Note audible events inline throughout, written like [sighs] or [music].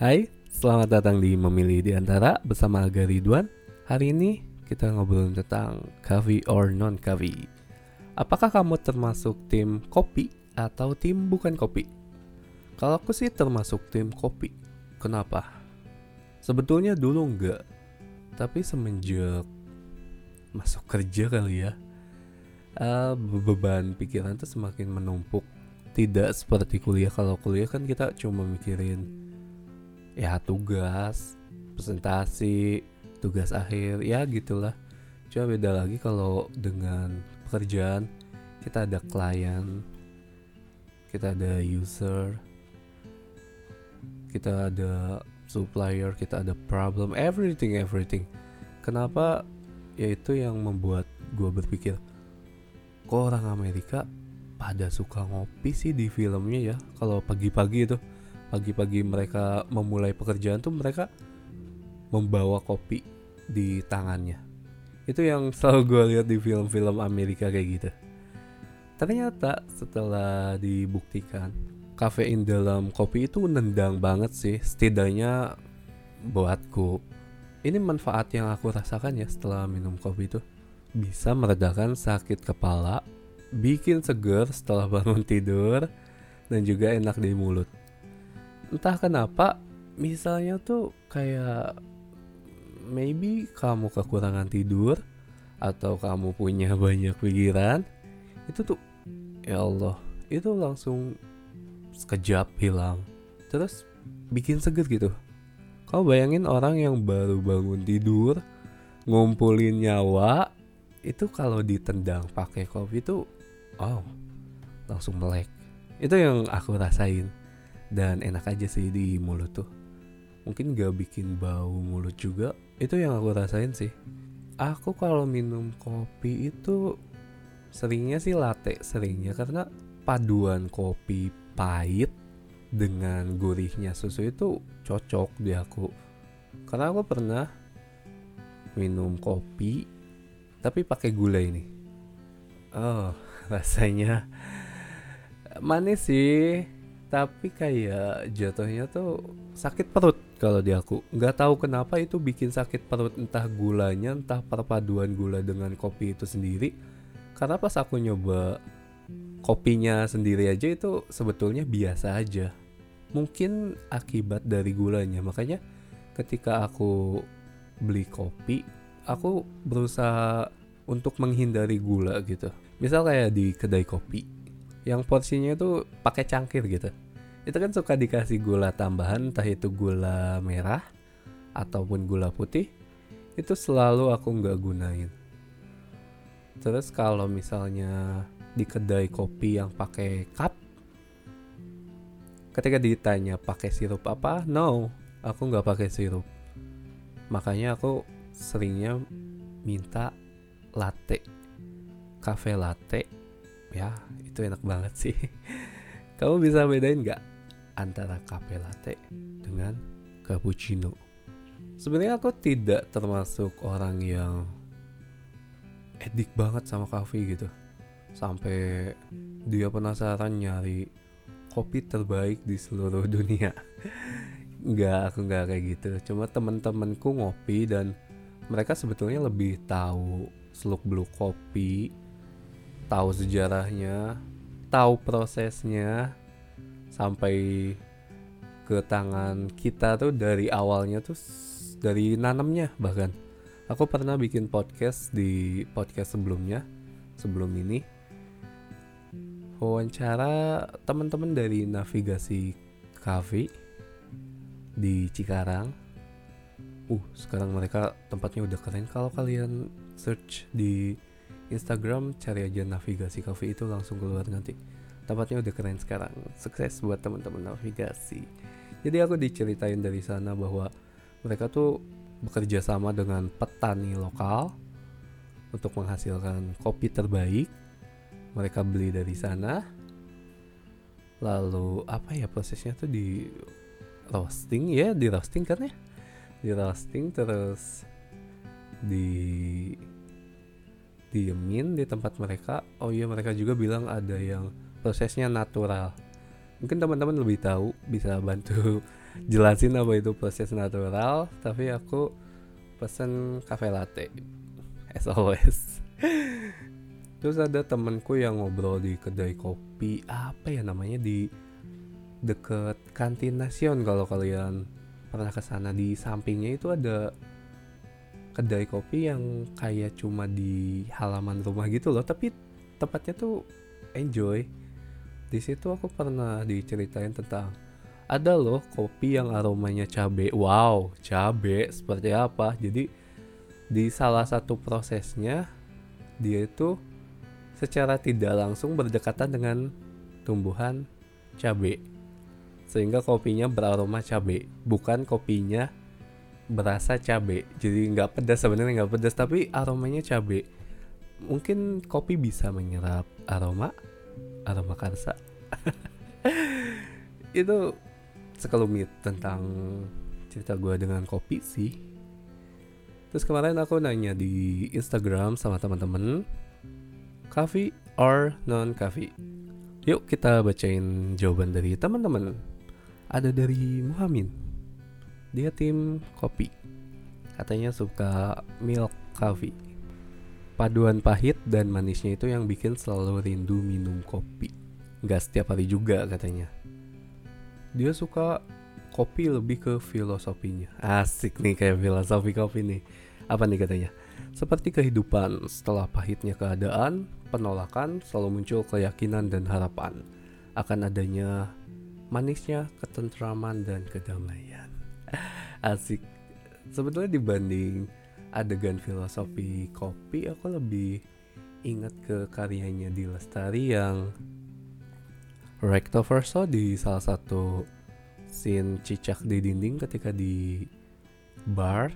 Hai, selamat datang di Memilih di Antara bersama Aga Ridwan. Hari ini kita ngobrolin tentang coffee or non coffee. Apakah kamu termasuk tim kopi atau tim bukan kopi? Kalau aku sih termasuk tim kopi. Kenapa? Sebetulnya dulu enggak. Tapi semenjak masuk kerja kali ya. Uh, beban pikiran tuh semakin menumpuk tidak seperti kuliah kalau kuliah kan kita cuma mikirin ya tugas presentasi tugas akhir ya gitulah. Cuma beda lagi kalau dengan pekerjaan kita ada klien kita ada user kita ada supplier kita ada problem everything everything. Kenapa yaitu yang membuat gue berpikir kok orang Amerika pada suka ngopi sih di filmnya ya? Kalau pagi-pagi itu pagi-pagi mereka memulai pekerjaan tuh mereka membawa kopi di tangannya. Itu yang selalu gue lihat di film-film Amerika kayak gitu. Ternyata setelah dibuktikan kafein dalam kopi itu nendang banget sih setidaknya buatku. Ini manfaat yang aku rasakan ya setelah minum kopi itu. Bisa meredakan sakit kepala bikin seger setelah [laughs] bangun tidur dan juga enak di mulut. Entah kenapa, misalnya tuh kayak maybe kamu kekurangan tidur atau kamu punya [laughs] banyak pikiran, itu tuh ya Allah, itu langsung sekejap hilang. Terus bikin seger gitu. Kau bayangin orang yang baru bangun tidur, ngumpulin nyawa, itu kalau ditendang pakai kopi tuh oh langsung melek itu yang aku rasain dan enak aja sih di mulut tuh. Mungkin gak bikin bau mulut juga. Itu yang aku rasain sih. Aku kalau minum kopi itu seringnya sih latte seringnya. Karena paduan kopi pahit dengan gurihnya susu itu cocok di aku. Karena aku pernah minum kopi tapi pakai gula ini. Oh [laughs] rasanya manis sih tapi kayak jatuhnya tuh sakit perut kalau di aku. Nggak tahu kenapa itu bikin sakit perut entah gulanya entah perpaduan gula dengan kopi itu sendiri. Karena pas aku nyoba kopinya sendiri aja itu sebetulnya biasa aja. Mungkin akibat dari gulanya. Makanya ketika aku beli kopi aku berusaha untuk menghindari gula gitu. Misal kayak di kedai kopi yang porsinya itu pakai cangkir gitu. Itu kan suka dikasih gula tambahan entah itu gula merah ataupun gula putih itu selalu aku nggak gunain. Terus kalau misalnya di kedai kopi yang pakai cup ketika ditanya pakai sirup apa no aku nggak pakai sirup. Makanya aku seringnya minta latte cafe latte ya itu enak banget sih. [laughs] Kamu bisa bedain nggak antara cafe latte dengan cappuccino? Sebenarnya aku tidak termasuk orang yang edik banget sama kafe gitu. Sampai dia penasaran nyari kopi terbaik di seluruh [laughs] dunia. Nggak aku nggak kayak gitu. Cuma teman-temanku ngopi dan mereka sebetulnya lebih tahu seluk beluk kopi tahu sejarahnya, tahu prosesnya sampai ke tangan kita tuh dari awalnya tuh dari nanamnya bahkan. Aku pernah bikin podcast di podcast sebelumnya, sebelum ini. Wawancara teman-teman dari navigasi cafe di Cikarang. Uh, sekarang mereka tempatnya udah keren kalau kalian search di Instagram cari aja navigasi coffee itu langsung keluar nanti. Tempatnya udah keren sekarang. Sukses buat teman-teman navigasi. Jadi aku diceritain dari sana bahwa mereka tuh bekerja sama dengan petani lokal untuk menghasilkan kopi terbaik. Mereka beli dari sana. Lalu apa ya prosesnya tuh di roasting ya di roasting kan ya? Di roasting terus di diemin di tempat mereka oh iya mereka juga bilang ada yang prosesnya natural. Mungkin teman-teman lebih tahu bisa bantu [laughs] jelasin apa itu proses natural tapi aku pesen cafe latte [laughs] as always. Terus ada temenku yang ngobrol di kedai kopi apa ya namanya di deket kantin nasion kalau kalian pernah ke sana. Di sampingnya itu ada kedai kopi yang kayak cuma di halaman rumah gitu loh tapi tempatnya tuh enjoy. Di situ aku pernah diceritain tentang ada loh kopi yang aromanya cabe. Wow cabe seperti apa? Jadi di salah satu prosesnya dia itu secara tidak langsung berdekatan dengan tumbuhan cabe. Sehingga kopinya beraroma cabe bukan kopinya berasa cabe. Jadi nggak pedas sebenarnya nggak pedas tapi aromanya cabe. Mungkin kopi bisa menyerap aroma aroma karsa. [laughs] Itu sekelumit tentang cerita gue dengan kopi sih. Terus kemarin aku nanya di Instagram sama teman-teman coffee or non coffee yuk kita bacain jawaban dari teman-teman. Ada dari Muhammad dia tim kopi. Katanya suka milk coffee. Paduan pahit dan manisnya itu yang bikin selalu rindu minum kopi. Gak setiap hari juga katanya. Dia suka kopi lebih ke filosofinya. Asik nih kayak filosofi kopi nih. Apa nih katanya? Seperti kehidupan, setelah pahitnya keadaan, penolakan selalu muncul keyakinan dan harapan akan adanya manisnya ketentraman dan kedamaian. [laughs] asik. Sebetulnya dibanding adegan filosofi kopi aku lebih ingat ke karyanya di Lestari yang recto verso di salah satu scene cicak di dinding ketika di bar.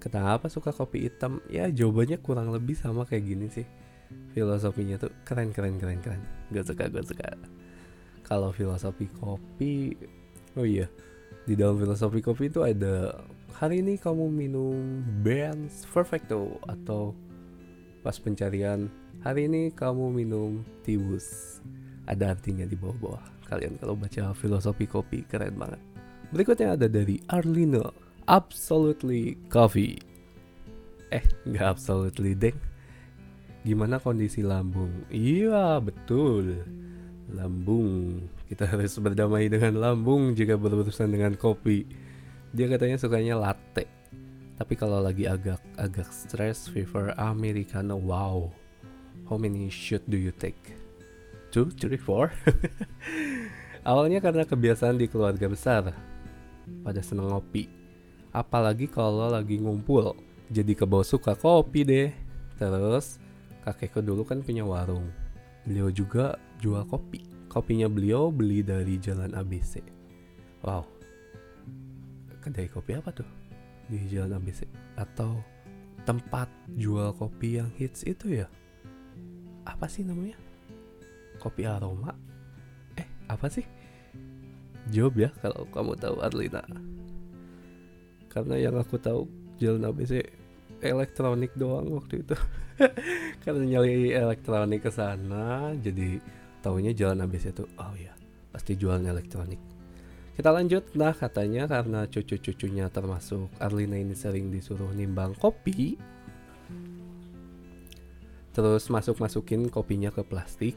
Kenapa suka kopi hitam? Ya jawabannya kurang lebih sama kayak gini sih. Filosofinya tuh keren keren keren keren. Gak suka gue suka. Kalau filosofi kopi oh iya di dalam filosofi kopi itu ada hari ini kamu minum Benz Perfecto atau pas pencarian hari ini kamu minum Tibus. Ada artinya di bawah-bawah. Kalian kalau baca filosofi kopi keren banget. Berikutnya ada dari Arlino Absolutely Coffee. Eh nggak absolutely deng. Gimana kondisi lambung? Iya betul. Lambung kita [laughs] harus berdamai dengan lambung jika berurusan dengan kopi. Dia katanya sukanya latte. Tapi kalau lagi agak agak stress fever americano wow. How many shot do you take? Two three four? [laughs] Awalnya karena kebiasaan di keluarga besar. Pada seneng ngopi. Apalagi kalau lagi ngumpul. Jadi kebawa suka kopi deh. Terus kakekku dulu kan punya warung. Beliau juga jual kopi kopinya beliau beli dari Jalan ABC. Wow. Kedai kopi apa tuh? Di Jalan ABC atau tempat jual kopi yang hits itu ya? Apa sih namanya? Kopi aroma? Eh, apa sih? Jawab ya kalau kamu tahu Arlina. Karena yang aku tahu Jalan ABC elektronik doang waktu itu. [laughs] Karena nyali elektronik ke sana jadi Taunya jalan habis itu, oh ya, pasti jualan elektronik. Kita lanjut, nah katanya karena cucu-cucunya termasuk Arlina ini sering disuruh nimbang kopi, terus masuk-masukin kopinya ke plastik,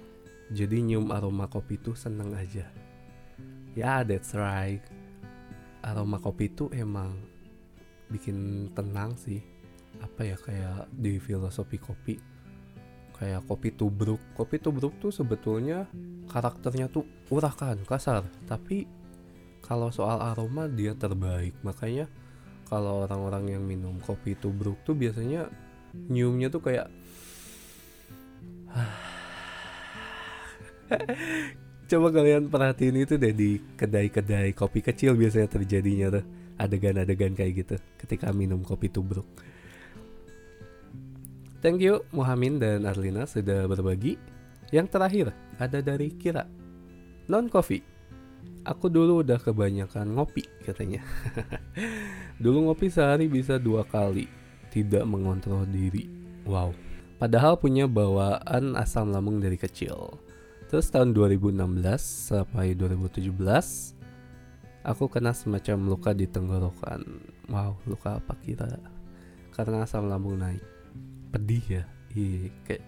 jadi nyium aroma kopi itu seneng aja. Ya, yeah, that's right. Aroma kopi itu emang bikin tenang sih. Apa ya kayak di filosofi kopi kayak kopi tubruk. Kopi tubruk tuh sebetulnya karakternya tuh urakan kasar. Tapi kalau soal aroma dia terbaik. Makanya kalau orang-orang yang minum kopi tubruk tuh biasanya nyiumnya tuh kayak [sighs] coba kalian perhatiin itu deh di kedai-kedai kopi kecil biasanya terjadinya tuh adegan-adegan kayak gitu ketika minum kopi tubruk Thank you Muhammad dan Arlina sudah berbagi. Yang terakhir ada dari Kira. Non coffee. Aku dulu udah kebanyakan ngopi katanya. [laughs] dulu ngopi sehari bisa dua kali. Tidak mengontrol diri. Wow. Padahal punya bawaan asam lambung dari kecil. Terus tahun 2016 sampai 2017 aku kena semacam luka di tenggorokan wow luka apa kira karena asam lambung naik pedih ya? Iya kayak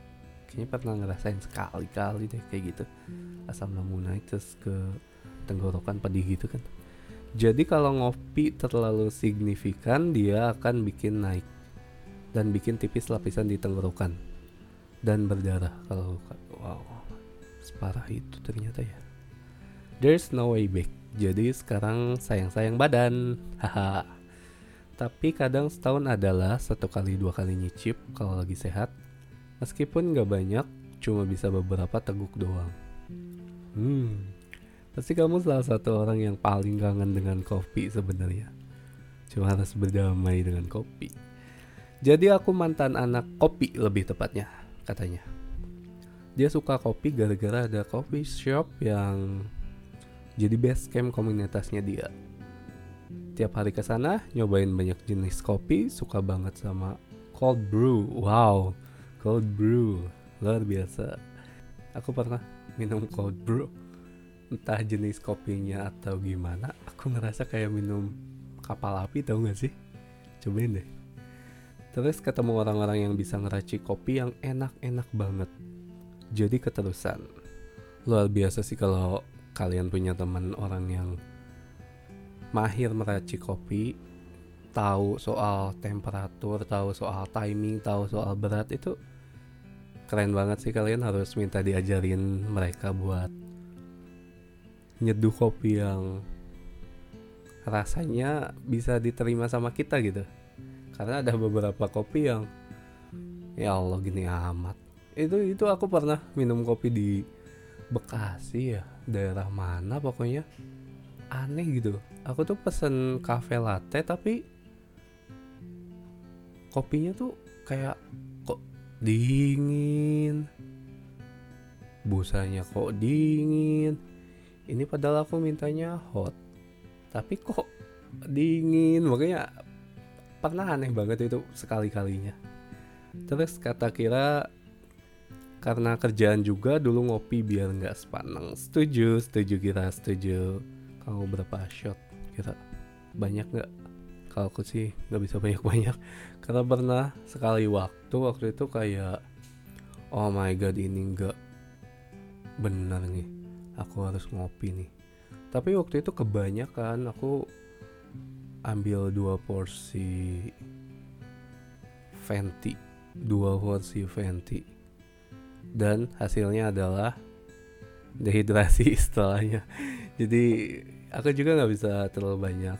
kayaknya pernah ngerasain sekali-kali deh kayak gitu. Asam lambung naik terus ke tenggorokan pedih gitu kan. Jadi kalau ngopi terlalu signifikan dia akan bikin naik dan bikin tipis lapisan di tenggorokan dan berdarah kalau wow separah itu ternyata ya. There's no way back. Jadi sekarang sayang-sayang badan. Haha. Tapi kadang setahun adalah satu kali dua kali nyicip kalau lagi sehat. Meskipun nggak banyak, cuma bisa beberapa teguk doang. Hmm, pasti kamu salah satu orang yang paling kangen dengan kopi sebenarnya. Cuma harus berdamai dengan kopi. Jadi aku mantan anak kopi lebih tepatnya, katanya. Dia suka kopi gara-gara ada coffee shop yang jadi base camp komunitasnya dia. Tiap hari ke sana nyobain banyak jenis kopi, suka banget sama cold brew. Wow, cold brew luar biasa. Aku pernah minum cold brew. Entah jenis kopinya atau gimana, aku ngerasa kayak minum kapal api tau gak sih? Cobain deh. Terus ketemu orang-orang yang bisa ngeracik kopi yang enak-enak banget. Jadi keterusan. Luar biasa sih kalau kalian punya teman orang yang mahir meracik kopi tahu soal temperatur tahu soal timing tahu soal berat itu keren banget sih kalian harus minta diajarin mereka buat nyeduh kopi yang rasanya bisa diterima sama kita gitu. Karena ada beberapa kopi yang ya Allah gini amat. Itu itu aku pernah minum kopi di Bekasi ya daerah mana pokoknya aneh gitu. Aku tuh pesen cafe latte tapi kopinya tuh kayak kok dingin. Busanya kok dingin. Ini padahal aku mintanya hot tapi kok dingin. Makanya pernah aneh banget itu sekali kalinya terus kata kira karena kerjaan juga dulu ngopi biar nggak sepaneng. Setuju setuju kira setuju kamu berapa shot. Kira banyak nggak? Kalau aku sih nggak bisa banyak banyak [laughs] karena pernah sekali waktu waktu itu kayak oh my god ini nggak benar nih. Aku harus ngopi nih. Tapi waktu itu kebanyakan aku ambil dua porsi Fenty dua porsi Fenty. Dan hasilnya adalah dehidrasi [laughs] setelahnya. Jadi aku juga nggak bisa terlalu banyak.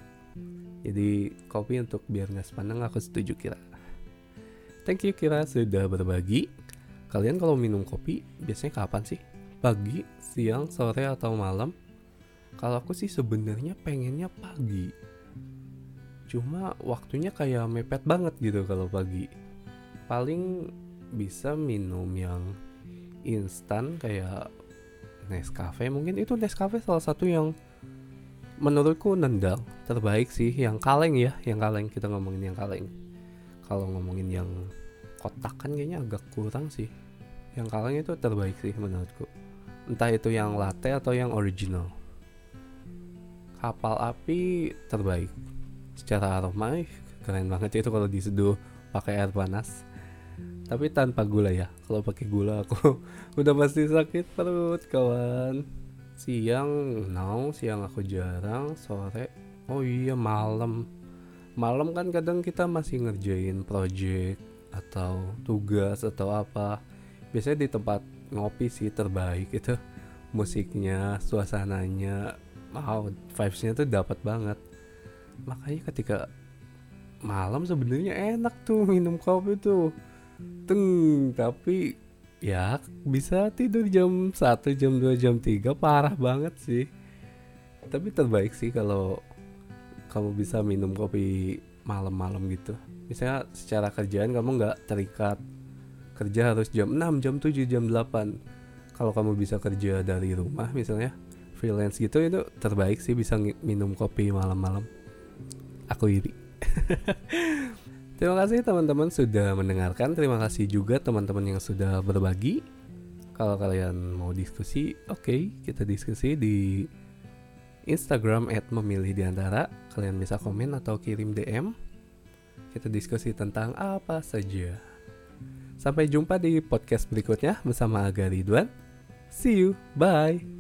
Jadi kopi untuk biar nggak sepaneng aku setuju kira. Thank you kira sudah berbagi. Kalian kalau minum kopi biasanya kapan sih? Pagi siang sore atau malam? Kalau aku sih sebenarnya pengennya pagi. Cuma waktunya kayak mepet banget gitu kalau pagi. Paling bisa minum yang instan kayak Nescafe. Mungkin itu Nescafe salah satu yang menurutku nendang. Terbaik sih yang kaleng ya yang kaleng. Kita ngomongin yang kaleng. Kalau ngomongin yang kotak kan kayaknya agak kurang sih. Yang kaleng itu terbaik sih menurutku. Entah itu yang latte atau yang original. Kapal api terbaik. Secara aroma keren banget itu kalau diseduh pakai air panas. Tapi tanpa gula ya. Kalau pakai gula aku [laughs] udah pasti sakit perut kawan siang no siang aku jarang sore oh iya malam. Malam kan kadang kita masih ngerjain project atau tugas atau apa. Biasanya di tempat ngopi sih terbaik itu musiknya suasananya wow vibesnya tuh dapat banget. Makanya ketika malam sebenarnya enak tuh minum kopi tuh. Teng tapi ya bisa tidur jam 1 jam 2 jam 3 parah banget sih. Tapi terbaik sih kalau kamu bisa minum kopi malam-malam gitu. Misalnya secara kerjaan kamu nggak terikat kerja harus jam 6 jam 7 jam 8 kalau kamu bisa kerja dari rumah misalnya freelance gitu itu terbaik sih bisa minum kopi malam-malam. Aku iri [laughs] Terima kasih teman-teman sudah mendengarkan. Terima kasih juga teman-teman yang sudah berbagi. Kalau kalian mau diskusi, oke, okay, kita diskusi di Instagram at memilih di antara. Kalian bisa komen atau kirim DM. Kita diskusi tentang apa saja. Sampai jumpa di podcast berikutnya bersama Aga Ridwan. See you, bye.